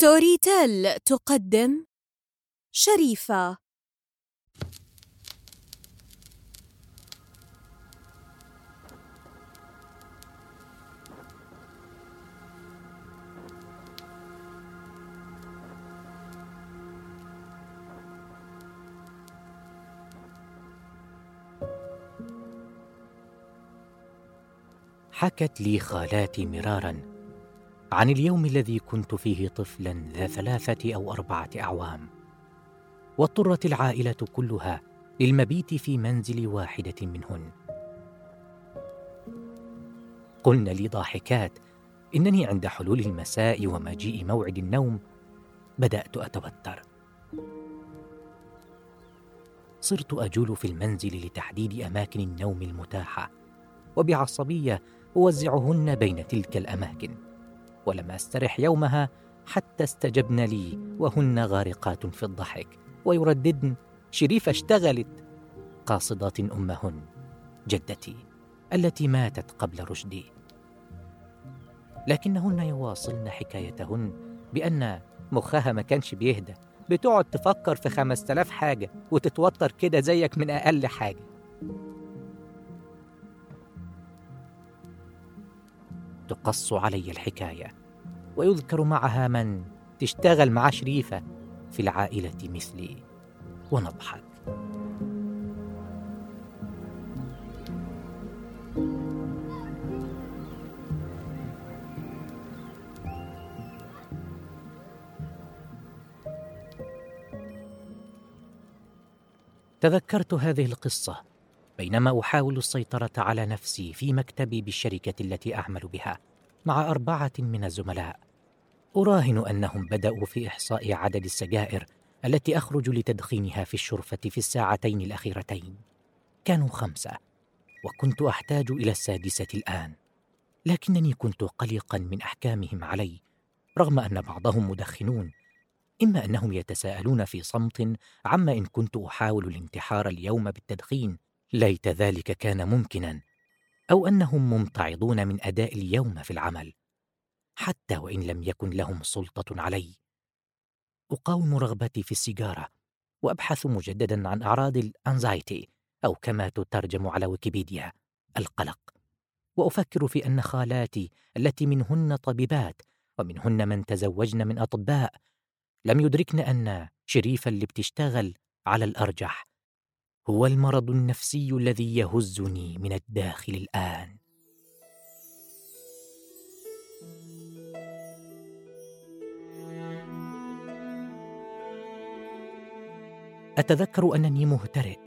ستوري تيل تقدم شريفة. حكت لي خالاتي مرارا عن اليوم الذي كنت فيه طفلا ذا ثلاثة أو أربعة أعوام واضطرت العائلة كلها للمبيت في منزل واحدة منهن. قلن لي ضاحكات إنني عند حلول المساء ومجيء موعد النوم بدأت أتوتر. صرت أجول في المنزل لتحديد أماكن النوم المتاحة وبعصبية أوزعهن بين تلك الأماكن. ولم أسترح يومها حتى استجبن لي وهن غارقات في الضحك ويرددن شريفه اشتغلت. قاصدات أمهن جدتي التي ماتت قبل رشدي. لكنهن يواصلن حكايتهن بأن مخها ما كانش بيهدى بتقعد تفكر في خمس تلاف حاجة وتتوتر كده زيك من أقل حاجة. تقص علي الحكاية ويذكر معها من تشتغل مع شريفة في العائلة مثلي. ونضحك. تذكرت هذه القصة بينما أحاول السيطرة على نفسي في مكتبي بالشركة التي أعمل بها مع أربعة من الزملاء. أراهن أنهم بدأوا في إحصاء عدد السجائر التي أخرج لتدخينها في الشرفة في الساعتين الأخيرتين. كانوا خمسة وكنت أحتاج إلى السادسة الآن. لكنني كنت قلقا من أحكامهم علي رغم أن بعضهم مدخنون إما أنهم يتساءلون في صمت عما إن كنت أحاول الانتحار اليوم بالتدخين. ليت ذلك كان ممكنا أو أنهم ممتعضون من أداء اليوم في العمل حتى وإن لم يكن لهم سلطة علي. أقاوم رغبتي في السيجارة وأبحث مجددا عن أعراض الأنزايتي أو كما تترجم على ويكيبيديا القلق. وأفكر في أن خالاتي التي منهن طبيبات ومنهن من تزوجن من أطباء لم يدركن أن شريفا اللي بتشتغل على الأرجح. هو المرض النفسي الذي يهزني من الداخل الآن. أتذكر أنني مهترئ.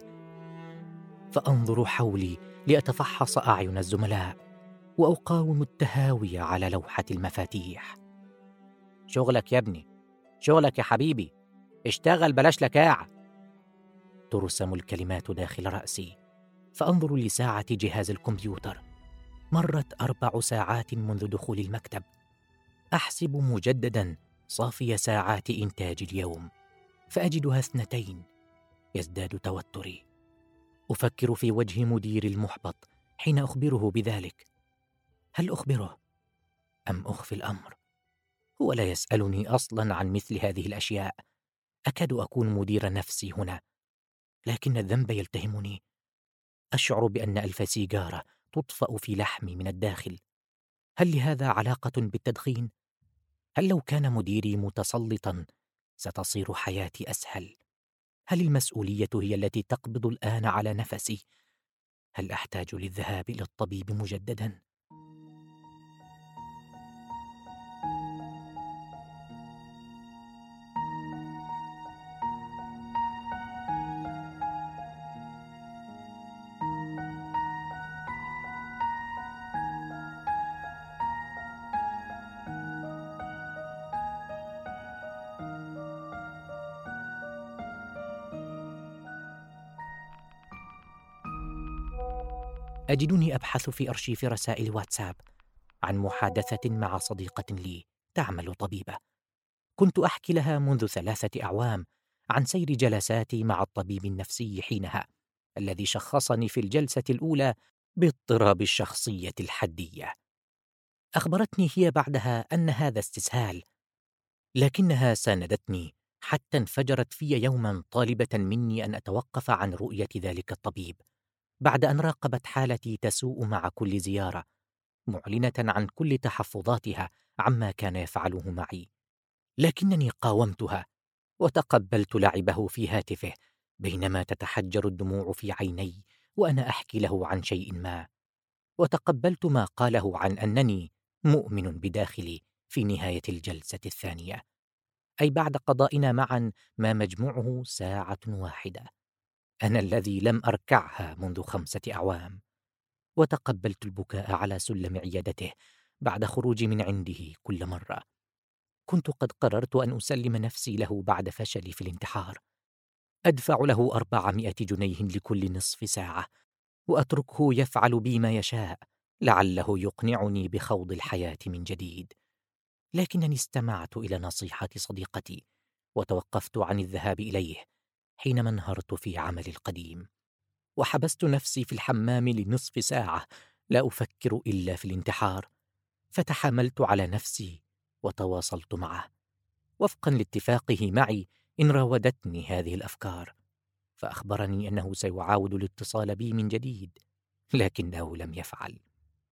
فأنظر حولي لأتفحص أعين الزملاء وأقاوم التهاوي على لوحة المفاتيح. شغلك يا ابني شغلك يا حبيبي اشتغل بلاش لكاعة. ترسم الكلمات داخل رأسي فأنظر لساعة جهاز الكمبيوتر. مرت أربع ساعات منذ دخول المكتب. أحسب مجددا صافي ساعات إنتاج اليوم. فأجدها اثنتين. يزداد توتري. أفكر في وجه مدير المحبط حين أخبره بذلك. هل أخبره؟ أم أخفي الأمر؟ هو لا يسألني أصلا عن مثل هذه الأشياء. أكاد أكون مدير نفسي هنا. لكن الذنب يلتهمني. أشعر بأن ألف سيجارة تطفأ في لحمي من الداخل. هل لهذا علاقة بالتدخين؟ هل لو كان مديري متسلطا ستصير حياتي أسهل؟ هل المسؤولية هي التي تقبض الآن على نفسي؟ هل أحتاج للذهاب إلى الطبيب مجددا؟ أجدني أبحث في ارشيف رسائل واتساب عن محادثة مع صديقة لي تعمل طبيبة. كنت أحكي لها منذ ثلاثة أعوام عن سير جلساتي مع الطبيب النفسي حينها الذي شخصني في الجلسة الأولى باضطراب الشخصية الحدية. أخبرتني هي بعدها أن هذا استسهال لكنها ساندتني حتى انفجرت في يوما طالبة مني أن أتوقف عن رؤية ذلك الطبيب. بعد أن راقبت حالتي تسوء مع كل زيارة معلنة عن كل تحفظاتها عما كان يفعله معي. لكنني قاومتها وتقبلت لعبه في هاتفه بينما تتحجر الدموع في عيني وأنا أحكي له عن شيء ما. وتقبلت ما قاله عن أنني مؤمن بداخلي في نهاية الجلسة الثانية. أي بعد قضائنا معا ما مجموعه ساعة واحدة. أنا الذي لم أركعها منذ خمسة أعوام وتقبلت البكاء على سلم عيادته بعد خروجي من عنده كل مرة. كنت قد قررت أن أسلم نفسي له بعد فشلي في الانتحار. أدفع له أربعمائة جنيه لكل نصف ساعة وأتركه يفعل بي ما يشاء لعله يقنعني بخوض الحياة من جديد. لكنني استمعت إلى نصيحة صديقتي وتوقفت عن الذهاب إليه. حينما انهرت في عملي القديم. وحبست نفسي في الحمام لنصف ساعة لا أفكر إلا في الانتحار. فتحاملت على نفسي وتواصلت معه. وفقا لاتفاقه معي إن راودتني هذه الأفكار. فأخبرني أنه سيعاود الاتصال بي من جديد لكنه لم يفعل.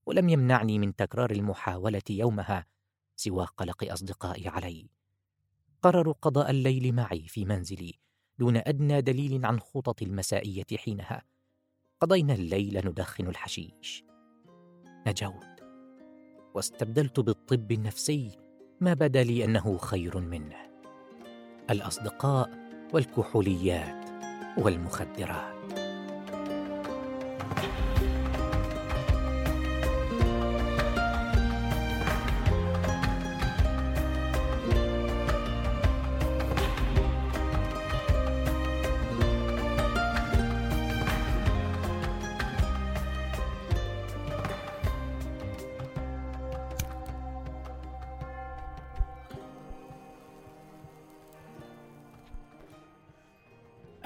ولم يمنعني من تكرار المحاولة يومها سوى قلق أصدقائي علي. قرروا قضاء الليل معي في منزلي. دون أدنى دليل عن خطط المسائية حينها. قضينا الليل ندخن الحشيش. نجوت. واستبدلت بالطب النفسي ما بدا لي أنه خير منه. الأصدقاء والكحوليات والمخدرات.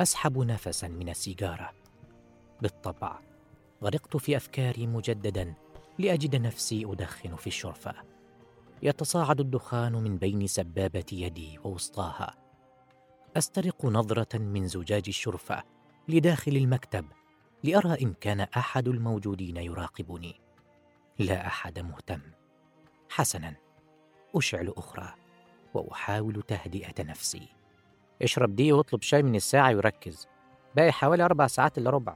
أسحب نفسا من السيجارة. بالطبع غرقت في أفكاري مجددا لأجد نفسي أدخن في الشرفة. يتصاعد الدخان من بين سبابة يدي ووسطاها. أسترق نظرة من زجاج الشرفة لداخل المكتب لأرى إن كان أحد الموجودين يراقبني. لا أحد مهتم. حسنا أشعل أخرى وأحاول تهدئة نفسي. اشرب دي واطلب شاي من الساعة وركز باقي حوالي أربع ساعات إلا ربع.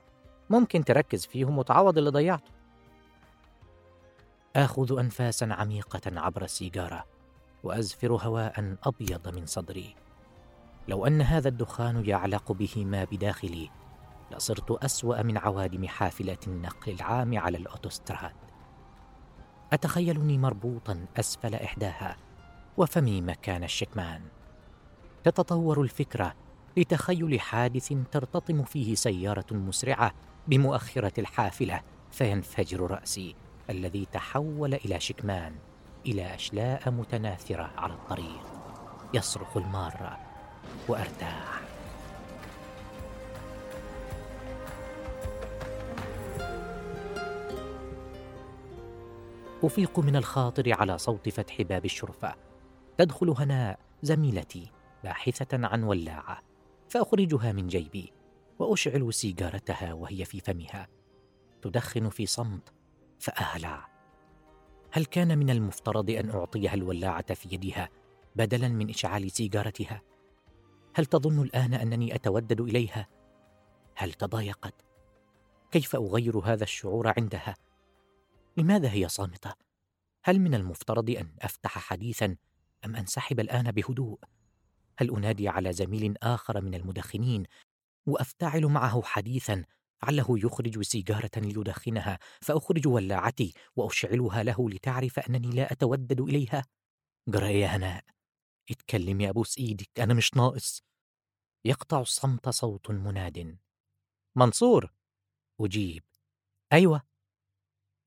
ممكن تركز فيهم وتعوض اللي ضيعته. آخذ أنفاسا عميقة عبر السيجارة وأزفر هواء أبيض من صدري. لو أن هذا الدخان يعلق به ما بداخلي لصرت أسوأ من عوادم حافلة النقل العام على الأوتوستراد. أتخيلني مربوطا أسفل إحداها وفمي مكان الشكمان. تتطور الفكرة لتخيل حادث ترتطم فيه سيارة مسرعة بمؤخرة الحافلة فينفجر رأسي الذي تحول إلى شكمان إلى أشلاء متناثرة على الطريق. يصرخ الماره وأرتاح. أفيق من الخاطر على صوت فتح باب الشرفة. تدخل هناء زميلتي. باحثة عن ولاعة فأخرجها من جيبي وأشعل سيجارتها وهي في فمها تدخن في صمت فأهلع هل كان من المفترض أن أعطيها الولاعة في يدها بدلا من إشعال سيجارتها؟ هل تظن الآن أنني أتودد إليها؟ هل تضايقت؟ كيف أغير هذا الشعور عندها؟ لماذا هي صامتة؟ هل من المفترض أن أفتح حديثا أم أنسحب الآن بهدوء؟ هل أنادي على زميل آخر من المدخنين؟ وأفتعل معه حديثا عله يخرج سيجارة ليدخنها فأخرج ولاعتي وأشعلها له لتعرف أنني لا أتودد إليها؟ جرى يا هناء اتكلمي ابوس إيدك أنا مش ناقص. يقطع الصمت صوت مناد. منصور! أجيب. أيوه.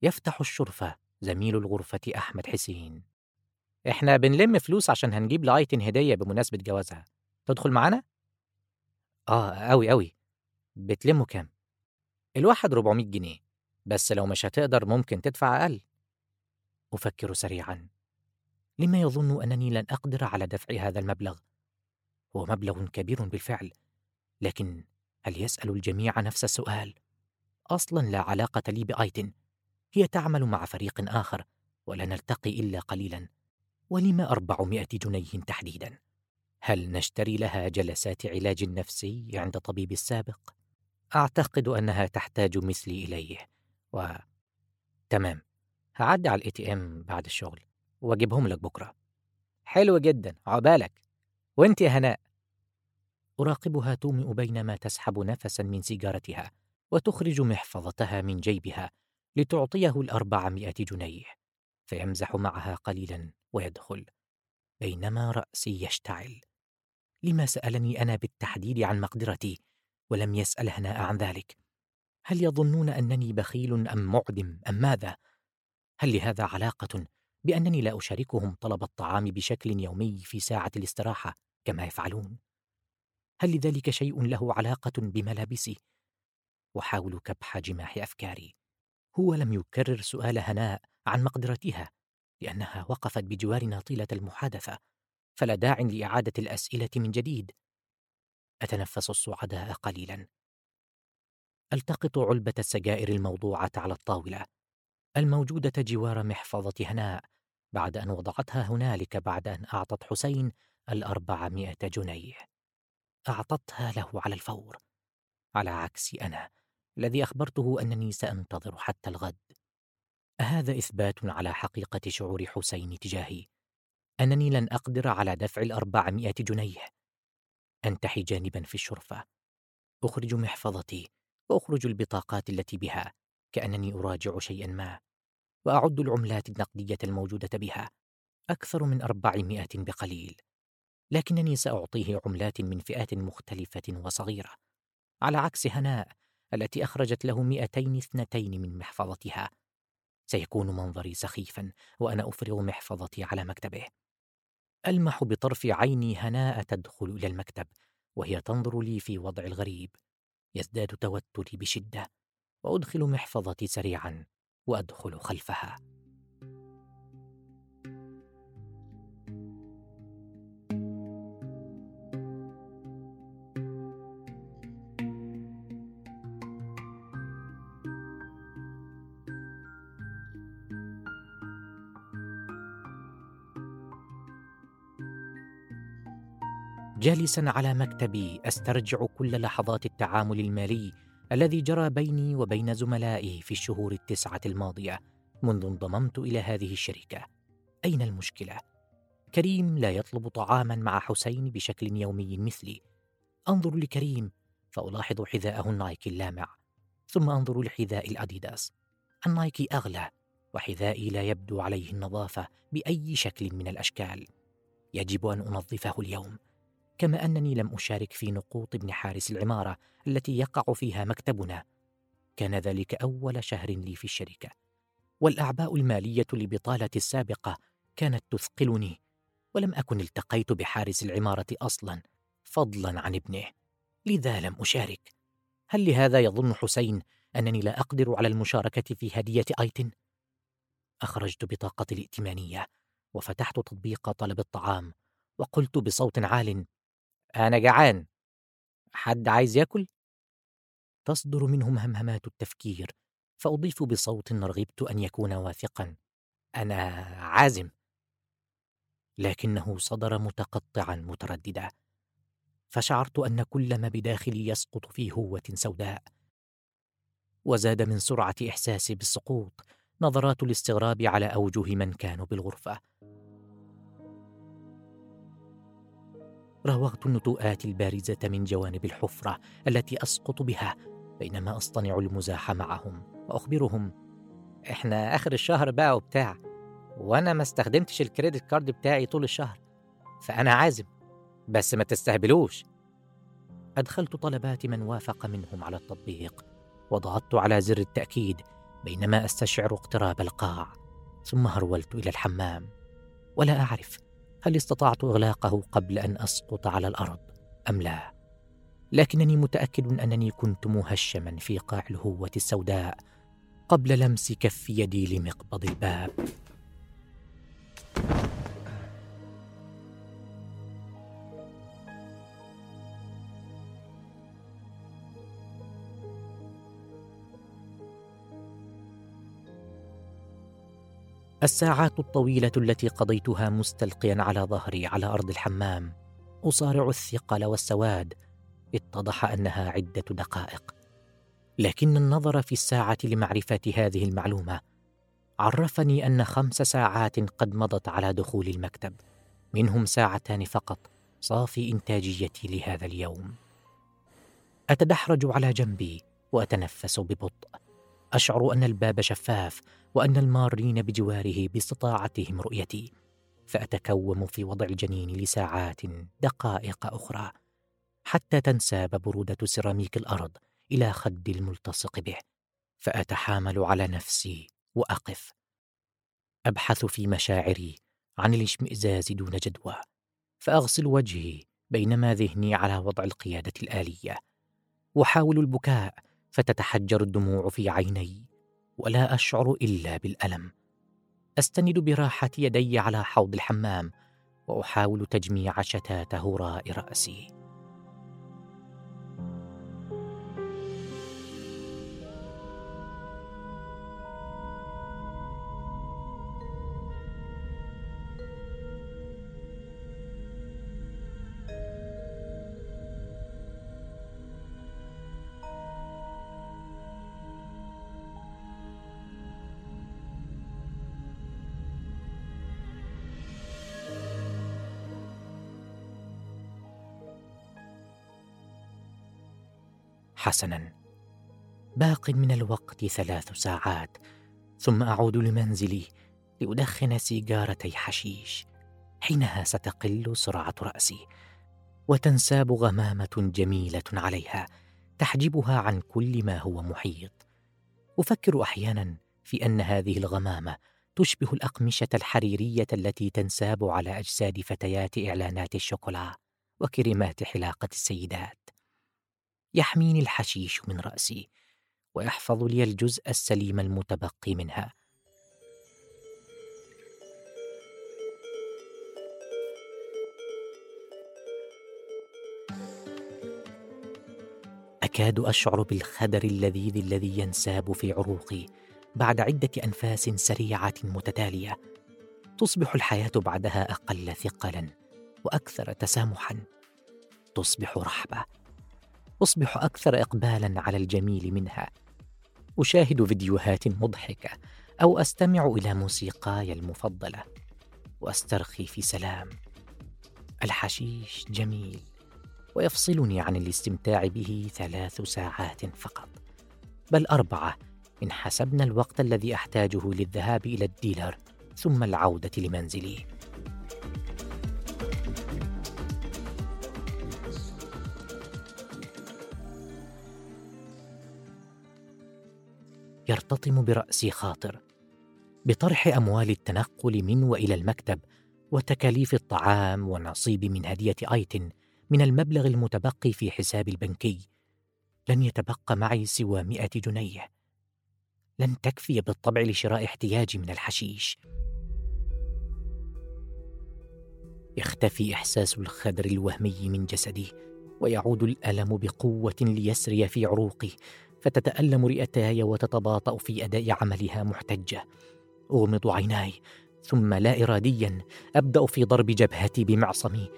يفتح الشرفة زميل الغرفة أحمد حسين. إحنا بنلم فلوس عشان هنجيب لآيتن هدية بمناسبة جوازها تدخل معانا؟ آه أوي أوي بتلموا كام؟ الواحد 400 جنيه بس لو مش هتقدر ممكن تدفع أقل أفكر سريعا لما يظن أنني لن أقدر على دفع هذا المبلغ؟ هو مبلغ كبير بالفعل لكن هل يسأل الجميع نفس السؤال؟ أصلا لا علاقة لي بآيتن هي تعمل مع فريق آخر ولا نلتقي إلا قليلا ولم أربعمائة جنيه تحديدا؟ هل نشتري لها جلسات علاج نفسي عند طبيب السابق؟ أعتقد أنها تحتاج مثلي إليه. و... تمام هعدي على الاي ام بعد الشغل وأجيبهم لك بكرة. حلو جدا عقبالك. وأنت يا هناء؟ أراقبها تومئ بينما تسحب نفسا من سيجارتها وتخرج محفظتها من جيبها لتعطيه الأربعمائة جنيه فيمزح معها قليلا. ويدخل بينما رأسي يشتعل لما سألني أنا بالتحديد عن مقدرتي ولم يسأل هناء عن ذلك هل يظنون أنني بخيل أم معدم أم ماذا؟ هل لهذا علاقة بأنني لا أشاركهم طلب الطعام بشكل يومي في ساعة الاستراحة كما يفعلون؟ هل لذلك شيء له علاقة بملابسي؟ أحاول كبح جماح أفكاري هو لم يكرر سؤال هناء عن مقدرتها لأنها وقفت بجوارنا طيلة المحادثة فلا داع لإعادة الأسئلة من جديد. أتنفس الصعداء قليلا. ألتقط علبة السجائر الموضوعة على الطاولة. الموجودة جوار محفظة هناء. بعد أن وضعتها هنالك بعد أن أعطت حسين الأربعمائة جنيه. أعطتها له على الفور. على عكس أنا الذي أخبرته أنني سأنتظر حتى الغد. أهذا إثبات على حقيقة شعور حسين تجاهي. أنني لن أقدر على دفع الأربعمائة جنيه. أنتحي جانبا في الشرفة. أخرج محفظتي. وأخرج البطاقات التي بها. كأنني أراجع شيئا ما. وأعد العملات النقدية الموجودة بها. أكثر من أربعمائة بقليل. لكنني سأعطيه عملات من فئات مختلفة وصغيرة. على عكس هناء التي أخرجت له مئتين اثنتين من محفظتها. سيكون منظري سخيفا وأنا أفرغ محفظتي على مكتبه. ألمح بطرف عيني هناء تدخل إلى المكتب وهي تنظر لي في وضع الغريب. يزداد توتري بشدة وأدخل محفظتي سريعا وأدخل خلفها. جالسا على مكتبي أسترجع كل لحظات التعامل المالي الذي جرى بيني وبين زملائي في الشهور التسعة الماضية منذ انضممت إلى هذه الشركة. أين المشكلة؟ كريم لا يطلب طعاما مع حسين بشكل يومي مثلي. أنظر لكريم فألاحظ حذاءه النايكي اللامع ثم أنظر لحذاء الأديداس. النايكي أغلى وحذائي لا يبدو عليه النظافة بأي شكل من الأشكال. يجب أن أنظفه اليوم. كما أنني لم أشارك في نقوط ابن حارس العمارة التي يقع فيها مكتبنا. كان ذلك أول شهر لي في الشركة. والأعباء المالية لبطالتي السابقة كانت تثقلني ولم أكن التقيت بحارس العمارة أصلا فضلا عن ابنه. لذا لم أشارك. هل لهذا يظن حسين أنني لا أقدر على المشاركة في هدية آيتن؟ أخرجت بطاقتي الائتمانية وفتحت تطبيق طلب الطعام وقلت بصوت عال أنا جعان. حد عايز ياكل؟ تصدر منهم همهمات التفكير فأضيف بصوت رغبت أن يكون واثقا. أنا عازم. لكنه صدر متقطعا مترددا. فشعرت أن كل ما بداخلي يسقط في هوة سوداء. وزاد من سرعة إحساسي بالسقوط نظرات الاستغراب على أوجه من كانوا بالغرفة. راوغت النتوءات البارزة من جوانب الحفرة التي أسقط بها بينما أصطنع المزاح معهم وأخبرهم إحنا آخر الشهر بقى وبتاع وأنا ما استخدمتش الكريدت كارد بتاعي طول الشهر فأنا عازم بس ما تستهبلوش. أدخلت طلبات من وافق منهم على التطبيق وضغطت على زر التأكيد بينما أستشعر اقتراب القاع ثم هرولت إلى الحمام ولا أعرف هل استطعت إغلاقه قبل أن أسقط على الأرض أم لا؟ لكنني متأكد أنني كنت مهشما في قاع الهوة السوداء قبل لمس كف يدي لمقبض الباب. الساعات الطويلة التي قضيتها مستلقيا على ظهري على أرض الحمام أصارع الثقل والسواد. اتضح أنها عدة دقائق. لكن النظر في الساعة لمعرفة هذه المعلومة عرفني أن خمس ساعات قد مضت على دخول المكتب. منهم ساعتان فقط صافي إنتاجيتي لهذا اليوم. أتدحرج على جنبي وأتنفس ببطء. أشعر أن الباب شفاف وأن المارين بجواره باستطاعتهم رؤيتي فأتكوم في وضع الجنين لساعات دقائق أخرى حتى تنساب بروده سيراميك الأرض إلى خدي الملتصق به فأتحامل على نفسي وأقف. أبحث في مشاعري عن الاشمئزاز دون جدوى فأغسل وجهي بينما ذهني على وضع القيادة الآلية. واحاول البكاء فتتحجر الدموع في عيني. ولا أشعر إلا بالألم. أستند براحه يدي على حوض الحمام وأحاول تجميع شتات هراء رأسي. حسنا. باق من الوقت ثلاث ساعات ثم أعود لمنزلي لأدخن سيجارتي حشيش. حينها ستقل سرعه رأسي وتنساب غمامة جميلة عليها تحجبها عن كل ما هو محيط. أفكر أحيانا في أن هذه الغمامة تشبه الأقمشة الحريرية التي تنساب على أجساد فتيات إعلانات الشوكولا وكريمات حلاقة السيدات. يحميني الحشيش من رأسي ويحفظ لي الجزء السليم المتبقي منها. أكاد أشعر بالخدر اللذيذ الذي ينساب في عروقي بعد عدة أنفاس سريعة متتالية. تصبح الحياة بعدها أقل ثقلا وأكثر تسامحا. تصبح رحبة. أصبح أكثر اقبالا على الجميل منها. أشاهد فيديوهات مضحكة أو أستمع إلى موسيقاي المفضلة. وأسترخي في سلام. الحشيش جميل ويفصلني عن الاستمتاع به ثلاث ساعات فقط. بل أربعة إن حسبنا الوقت الذي أحتاجه للذهاب إلى الديلر ثم العودة لمنزلي. يرتطم برأسي خاطر بطرح أموال التنقل من وإلى المكتب وتكاليف الطعام ونصيب من هدية ايتن من المبلغ المتبقي في حسابي البنكي. لن يتبقى معي سوى مئة جنيه. لن تكفي بالطبع لشراء احتياجي من الحشيش. يختفي إحساس الخدر الوهمي من جسدي ويعود الألم بقوة ليسري في عروقي. فتتألم رئتاي وتتباطأ في أداء عملها محتجة. أغمض عيناي ثم لا إراديا أبدأ في ضرب جبهتي بمعصمي.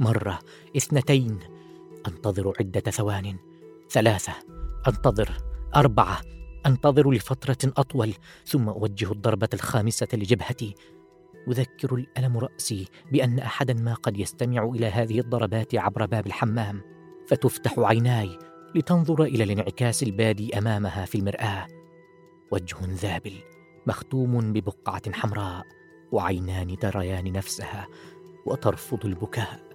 مرة اثنتين أنتظر عدة ثوان. ثلاثة أنتظر. أربعة أنتظر لفترة أطول ثم أوجه الضربة الخامسة لجبهتي. يذكر الألم رأسي بأن أحدا ما قد يستمع إلى هذه الضربات عبر باب الحمام فتفتح عيناي لتنظر إلى الانعكاس البادي أمامها في المرآة. وجه ذابل مختوم ببقعة حمراء وعينان تريان نفسها وترفض البكاء.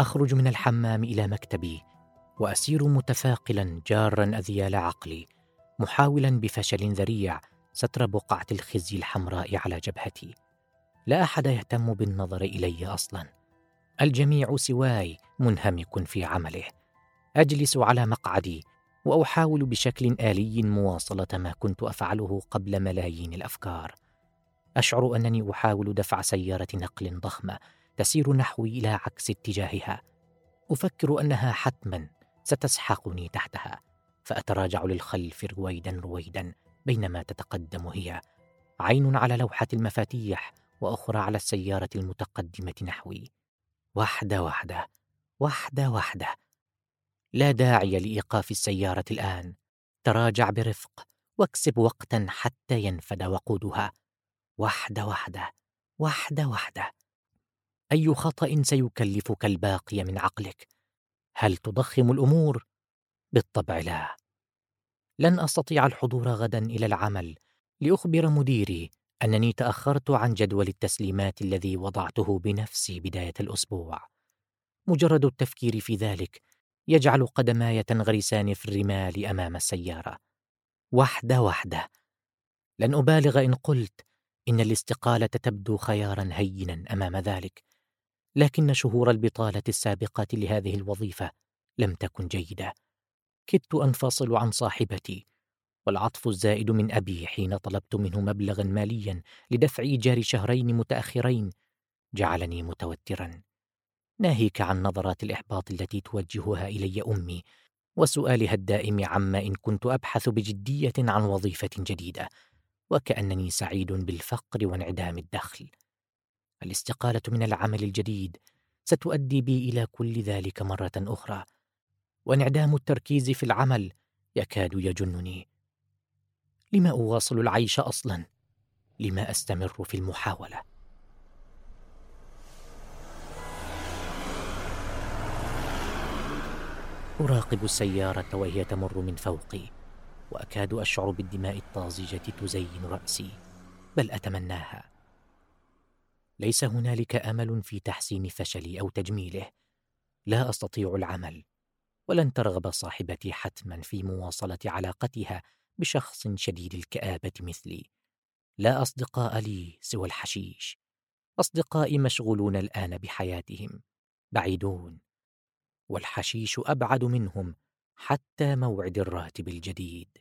أخرج من الحمام إلى مكتبي وأسير متثاقلا جارا أذيال عقلي محاولا بفشل ذريع ستر بقعة الخزي الحمراء على جبهتي. لا أحد يهتم بالنظر إلي أصلا. الجميع سواي منهمك في عمله. أجلس على مقعدي وأحاول بشكل آلي مواصلة ما كنت أفعله قبل ملايين الأفكار. أشعر أنني أحاول دفع سيارة نقل ضخمة تسير نحوي إلى عكس اتجاهها. أفكر أنها حتما ستسحقني تحتها فأتراجع للخلف رويدا رويدا بينما تتقدم هي. عين على لوحة المفاتيح وأخرى على السيارة المتقدمة نحوي. واحدة واحدة واحدة واحدة. لا داعي لإيقاف السيارة الآن. تراجع برفق واكسب وقتا حتى ينفد وقودها. واحدة واحدة واحدة واحدة. أي خطأ سيكلفك الباقي من عقلك. هل تضخم الأمور؟ بالطبع لا. لن أستطيع الحضور غدا إلى العمل. لأخبر مديري أنني تأخرت عن جدول التسليمات الذي وضعته بنفسي بداية الأسبوع. مجرد التفكير في ذلك يجعل قدماي تنغرسان في الرمال أمام السيارة. وحدة وحدة. لن أبالغ إن قلت إن الاستقالة تبدو خيارا هينا أمام ذلك. لكن شهور البطالة السابقه لهذه الوظيفة لم تكن جيدة. كدت أنفصل عن صاحبتي والعطف الزائد من أبي حين طلبت منه مبلغا ماليا لدفع ايجار شهرين متأخرين جعلني متوترا. ناهيك عن نظرات الإحباط التي توجهها إلي أمي وسؤالها الدائم عما إن كنت أبحث بجدية عن وظيفة جديدة وكأنني سعيد بالفقر وانعدام الدخل. الاستقالة من العمل الجديد ستؤدي بي إلى كل ذلك مرة أخرى. وانعدام التركيز في العمل يكاد يجنني. لما أواصل العيش أصلا؟ لما أستمر في المحاولة؟ أراقب السيارة وهي تمر من فوقي وأكاد أشعر بالدماء الطازجة تزين رأسي بل أتمناها. ليس هنالك أمل في تحسين فشلي أو تجميله. لا أستطيع العمل ولن ترغب صاحبتي حتما في مواصلة علاقتها بشخص شديد الكآبة مثلي. لا أصدقاء لي سوى الحشيش. أصدقائي مشغولون الآن بحياتهم. بعيدون. والحشيش أبعد منهم حتى موعد الراتب الجديد.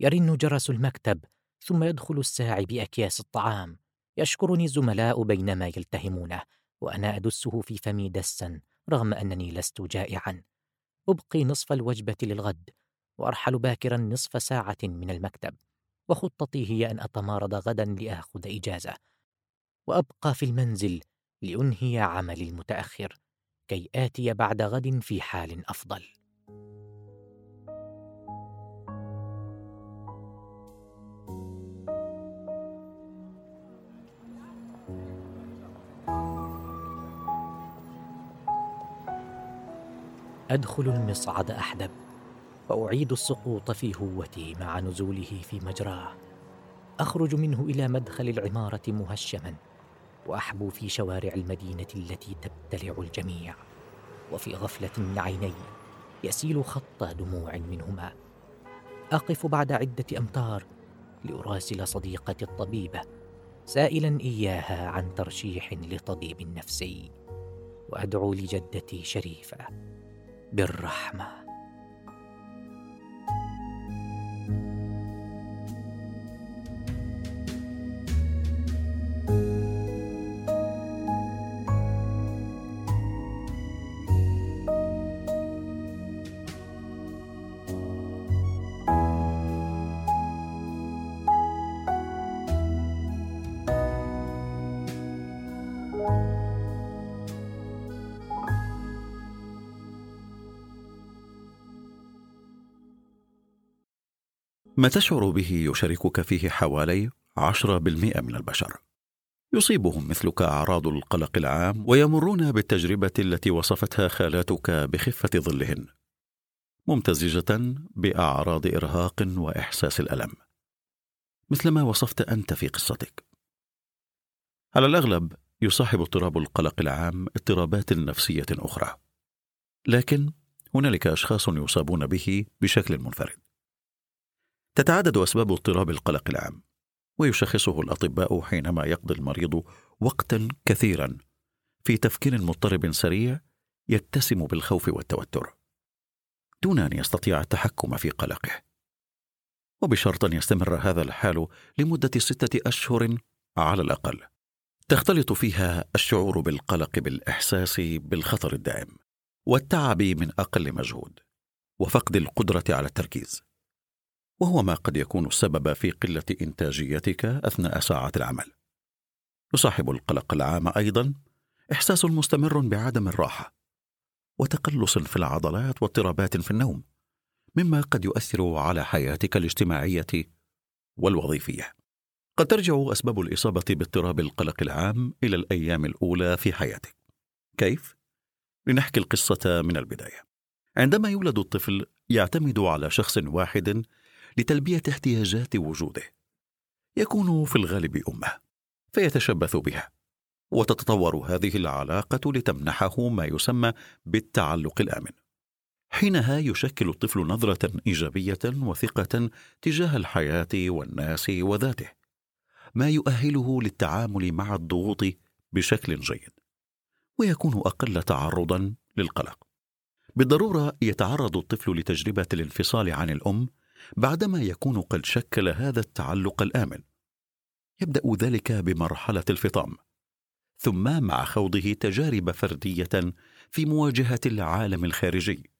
يرن جرس المكتب ثم يدخل الساعي بأكياس الطعام. يشكرني الزملاء بينما يلتهمونه وأنا أدسه في فمي دسا رغم أنني لست جائعا. أبقي نصف الوجبة للغد وأرحل باكرا نصف ساعة من المكتب. وخطتي هي أن اتمارض غدا لأخذ إجازة. وأبقى في المنزل لأنهي عملي المتأخر كي آتي بعد غد في حال أفضل. أدخل المصعد أحدب وأعيد السقوط في هوتي مع نزوله في مجراه. أخرج منه إلى مدخل العمارة مهشما وأحبو في شوارع المدينة التي تبتلع الجميع. وفي غفلة من عيني يسيل خط دموع منهما. أقف بعد عدة أمتار لأراسل صديقتي الطبيبة سائلا إياها عن ترشيح لطبيب نفسي وأدعو لجدتي شريفة. بالرحمة. ما تشعر به يشاركك فيه حوالي 10% من البشر. يصيبهم مثلك أعراض القلق العام ويمرون بالتجربة التي وصفتها خالاتك بخفة ظلهن ممتزجة بأعراض إرهاق وإحساس الألم مثل ما وصفت أنت في قصتك. على الأغلب يصاحب اضطراب القلق العام اضطرابات نفسية أخرى لكن هنالك أشخاص يصابون به بشكل منفرد. تتعدد أسباب اضطراب القلق العام ويشخصه الأطباء حينما يقضي المريض وقتا كثيرا في تفكير مضطرب سريع يتسم بالخوف والتوتر دون أن يستطيع التحكم في قلقه. وبشرط أن يستمر هذا الحال لمدة ستة أشهر على الأقل. تختلط فيها الشعور بالقلق بالإحساس بالخطر الدائم والتعب من أقل مجهود وفقد القدرة على التركيز. وهو ما قد يكون السبب في قلة إنتاجيتك أثناء ساعات العمل. يصاحب القلق العام أيضا إحساس مستمر بعدم الراحة وتقلص في العضلات واضطرابات في النوم مما قد يؤثر على حياتك الاجتماعية والوظيفية. قد ترجع أسباب الإصابة باضطراب القلق العام إلى الأيام الأولى في حياتك. كيف؟ لنحكي القصة من البداية. عندما يولد الطفل يعتمد على شخص واحد لتلبية احتياجات وجوده. يكون في الغالب أمة فيتشبث بها. وتتطور هذه العلاقة لتمنحه ما يسمى بالتعلق الآمن. حينها يشكل الطفل نظرة إيجابية وثقة تجاه الحياة والناس وذاته ما يؤهله للتعامل مع الضغوط بشكل جيد. ويكون أقل تعرضا للقلق. بالضرورة يتعرض الطفل لتجربة الانفصال عن الأم بعدما يكون قد شكل هذا التعلق الآمن. يبدأ ذلك بمرحلة الفطام ثم مع خوضه تجارب فردية في مواجهة العالم الخارجي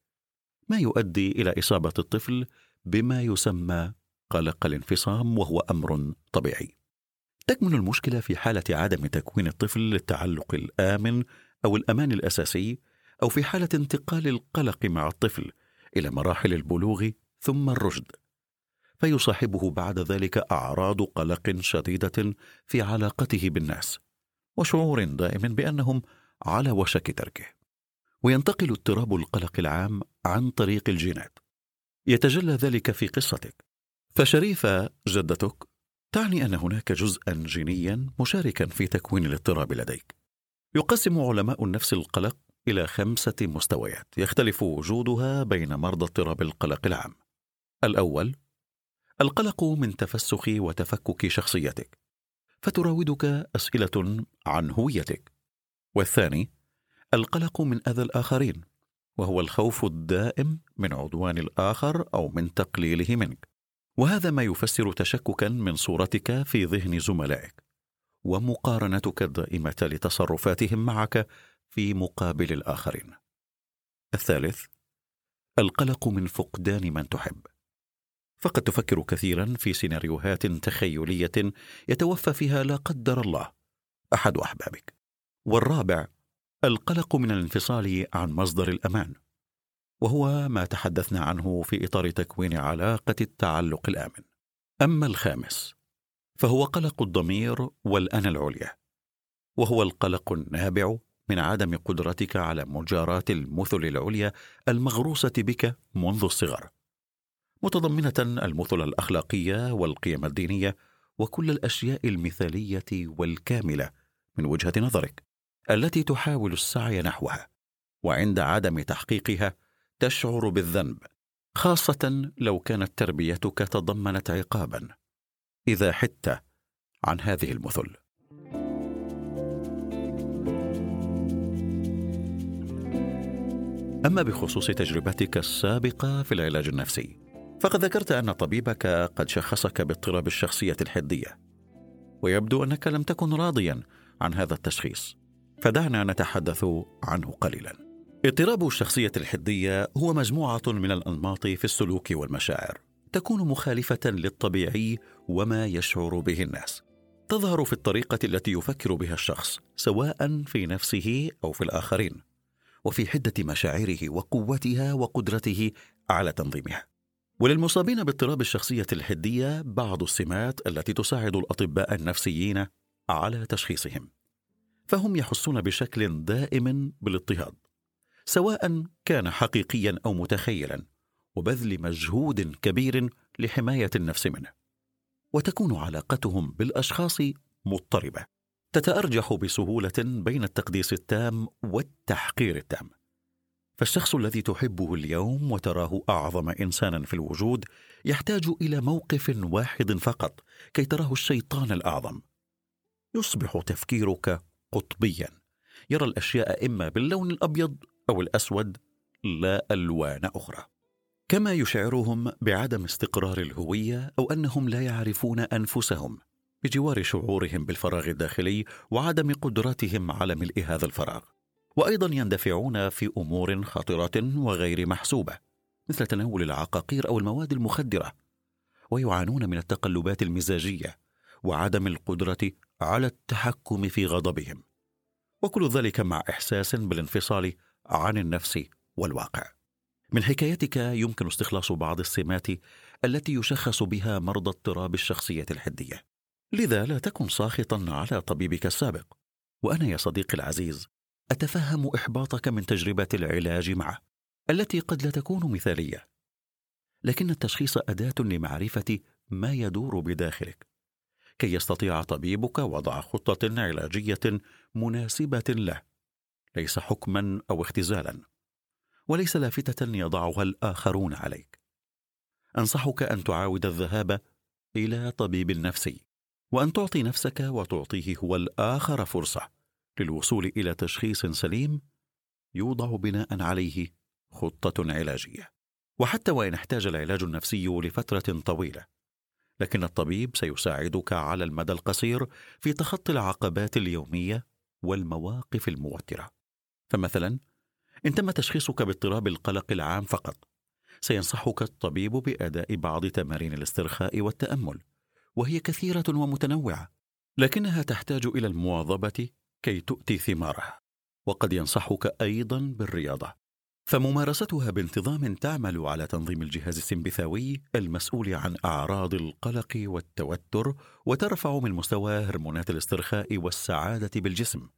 ما يؤدي إلى إصابة الطفل بما يسمى قلق الانفصام وهو أمر طبيعي. تكمن المشكلة في حالة عدم تكوين الطفل للتعلق الآمن أو الأمان الأساسي أو في حالة انتقال القلق مع الطفل إلى مراحل البلوغ ثم الرشد. فيصاحبه بعد ذلك أعراض قلق شديدة في علاقته بالناس وشعور دائم بأنهم على وشك تركه. وينتقل اضطراب القلق العام عن طريق الجينات. يتجلى ذلك في قصتك. فشريفه جدتك تعني أن هناك جزءا جينيا مشاركا في تكوين الاضطراب لديك. يقسم علماء النفس القلق إلى خمسة مستويات يختلف وجودها بين مرضى اضطراب القلق العام. الأول القلق من تفسخ وتفكك شخصيتك فتراودك أسئلة عن هويتك. والثاني القلق من أذى الآخرين وهو الخوف الدائم من عدوان الآخر أو من تقليله منك. وهذا ما يفسر تشككا من صورتك في ذهن زملائك ومقارنتك الدائمة لتصرفاتهم معك في مقابل الآخرين. الثالث القلق من فقدان من تحب. فقد تفكر كثيرا في سيناريوهات تخيلية يتوفى فيها لا قدر الله أحد أحبابك. والرابع القلق من الانفصال عن مصدر الأمان وهو ما تحدثنا عنه في إطار تكوين علاقة التعلق الآمن. أما الخامس فهو قلق الضمير والانا العليا وهو القلق النابع من عدم قدرتك على مجاراة المثل العليا المغروسة بك منذ الصغر. متضمنة المثل الأخلاقية والقيم الدينية وكل الأشياء المثالية والكاملة من وجهة نظرك التي تحاول السعي نحوها وعند عدم تحقيقها تشعر بالذنب خاصة لو كانت تربيتك تضمنت عقابا. إذا حدت عن هذه المثل. أما بخصوص تجربتك السابقة في العلاج النفسي فقد ذكرت أن طبيبك قد شخصك باضطراب الشخصية الحدية ويبدو أنك لم تكن راضيا عن هذا التشخيص فدعنا نتحدث عنه قليلا. اضطراب الشخصية الحدية هو مجموعة من الأنماط في السلوك والمشاعر تكون مخالفة للطبيعي وما يشعر به الناس. تظهر في الطريقة التي يفكر بها الشخص سواء في نفسه أو في الآخرين وفي حدة مشاعره وقوتها وقدرته على تنظيمها. وللمصابين باضطراب الشخصية الحديه بعض السمات التي تساعد الأطباء النفسيين على تشخيصهم. فهم يحسون بشكل دائم بالاضطهاد سواء كان حقيقيا أو متخيلا وبذل مجهود كبير لحماية النفس منه. وتكون علاقتهم بالأشخاص مضطربة. تتأرجح بسهولة بين التقديس التام والتحقير التام. فالشخص الذي تحبه اليوم وتراه أعظم إنسانا في الوجود يحتاج إلى موقف واحد فقط كي تراه الشيطان الأعظم. يصبح تفكيرك قطبيا. يرى الأشياء إما باللون الأبيض أو الأسود لا ألوان أخرى. كما يشعرهم بعدم استقرار الهوية أو أنهم لا يعرفون أنفسهم بجوار شعورهم بالفراغ الداخلي وعدم قدرتهم على ملء هذا الفراغ. وأيضا يندفعون في أمور خطره وغير محسوبة مثل تناول العقاقير أو المواد المخدرة ويعانون من التقلبات المزاجية وعدم القدرة على التحكم في غضبهم. وكل ذلك مع إحساس بالانفصال عن النفس والواقع. من حكايتك يمكن استخلاص بعض السمات التي يشخص بها مرضى اضطراب الشخصية الحدية. لذا لا تكن ساخطا على طبيبك السابق. وأنا يا صديقي العزيز أتفهم إحباطك من تجربه العلاج معه التي قد لا تكون مثالية. لكن التشخيص أداة لمعرفة ما يدور بداخلك. كي يستطيع طبيبك وضع خطة علاجية مناسبة له. ليس حكما أو اختزالا وليس لافتة يضعها الآخرون عليك. أنصحك أن تعاود الذهاب إلى طبيب نفسي وأن تعطي نفسك وتعطيه هو الآخر فرصة. للوصول إلى تشخيص سليم يوضع بناء عليه خطة علاجية. وحتى وإن احتاج العلاج النفسي لفترة طويلة. لكن الطبيب سيساعدك على المدى القصير في تخطي العقبات اليومية والمواقف الموترة. فمثلا إن تم تشخيصك باضطراب القلق العام فقط سينصحك الطبيب بأداء بعض تمارين الاسترخاء والتأمل وهي كثيرة ومتنوعة لكنها تحتاج إلى المواظبة كي تؤتي ثمارها وقد ينصحك أيضا بالرياضة. فممارستها بانتظام تعمل على تنظيم الجهاز السمبثاوي المسؤول عن أعراض القلق والتوتر وترفع من مستوى هرمونات الاسترخاء والسعادة بالجسم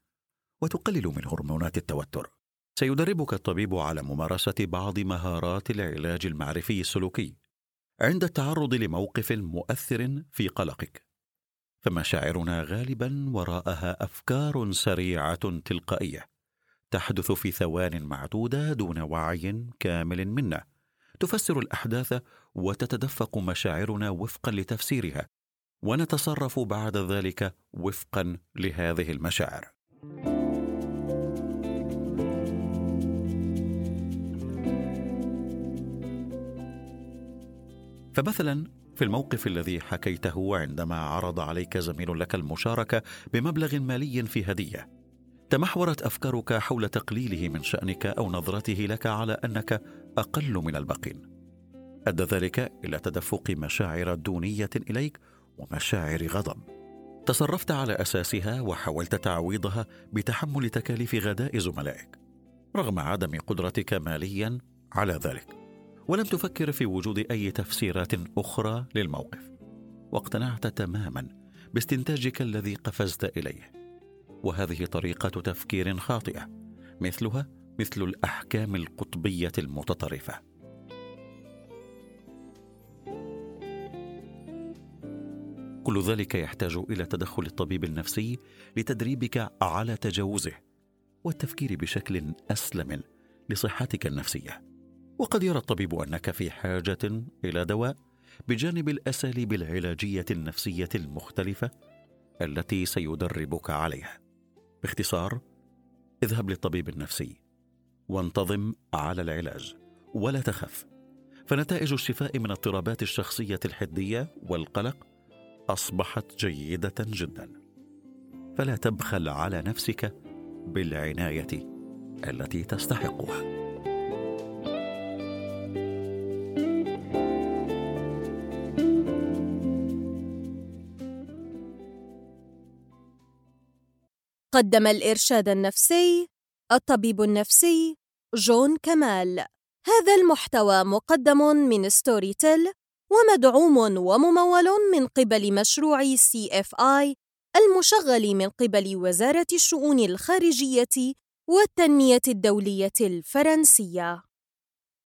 وتقلل من هرمونات التوتر. سيدربك الطبيب على ممارسة بعض مهارات العلاج المعرفي السلوكي. عند التعرض لموقف مؤثر في قلقك. فمشاعرنا غالبا وراءها أفكار سريعة تلقائية تحدث في ثوان معدودة دون وعي كامل منا. تفسر الأحداث وتتدفق مشاعرنا وفقا لتفسيرها ونتصرف بعد ذلك وفقا لهذه المشاعر. فمثلا في الموقف الذي حكيته عندما عرض عليك زميل لك المشاركة بمبلغ مالي في هدية. تمحورت أفكارك حول تقليله من شأنك أو نظرته لك على أنك أقل من الباقين. أدى ذلك إلى تدفق مشاعر دونية إليك ومشاعر غضب. تصرفت على أساسها وحاولت تعويضها بتحمل تكاليف غداء زملائك رغم عدم قدرتك ماليا على ذلك. ولم تفكر في وجود أي تفسيرات أخرى للموقف. واقتنعت تماما باستنتاجك الذي قفزت إليه. وهذه طريقة تفكير خاطئة مثلها مثل الأحكام القطبية المتطرفة. كل ذلك يحتاج إلى تدخل الطبيب النفسي لتدريبك على تجاوزه والتفكير بشكل أسلم لصحتك النفسية. وقد يرى الطبيب أنك في حاجة إلى دواء بجانب الأساليب العلاجية النفسية المختلفة التي سيدربك عليها. باختصار اذهب للطبيب النفسي وانتظم على العلاج ولا تخف فنتائج الشفاء من اضطرابات الشخصية الحدية والقلق أصبحت جيدة جدا. فلا تبخل على نفسك بالعناية التي تستحقها. قدم الإرشاد النفسي الطبيب النفسي جون كمال. هذا المحتوى مقدم من Storytel ومدعوم وممول من قبل مشروع CFI المشغل من قبل وزارة الشؤون الخارجية والتنمية الدولية الفرنسية.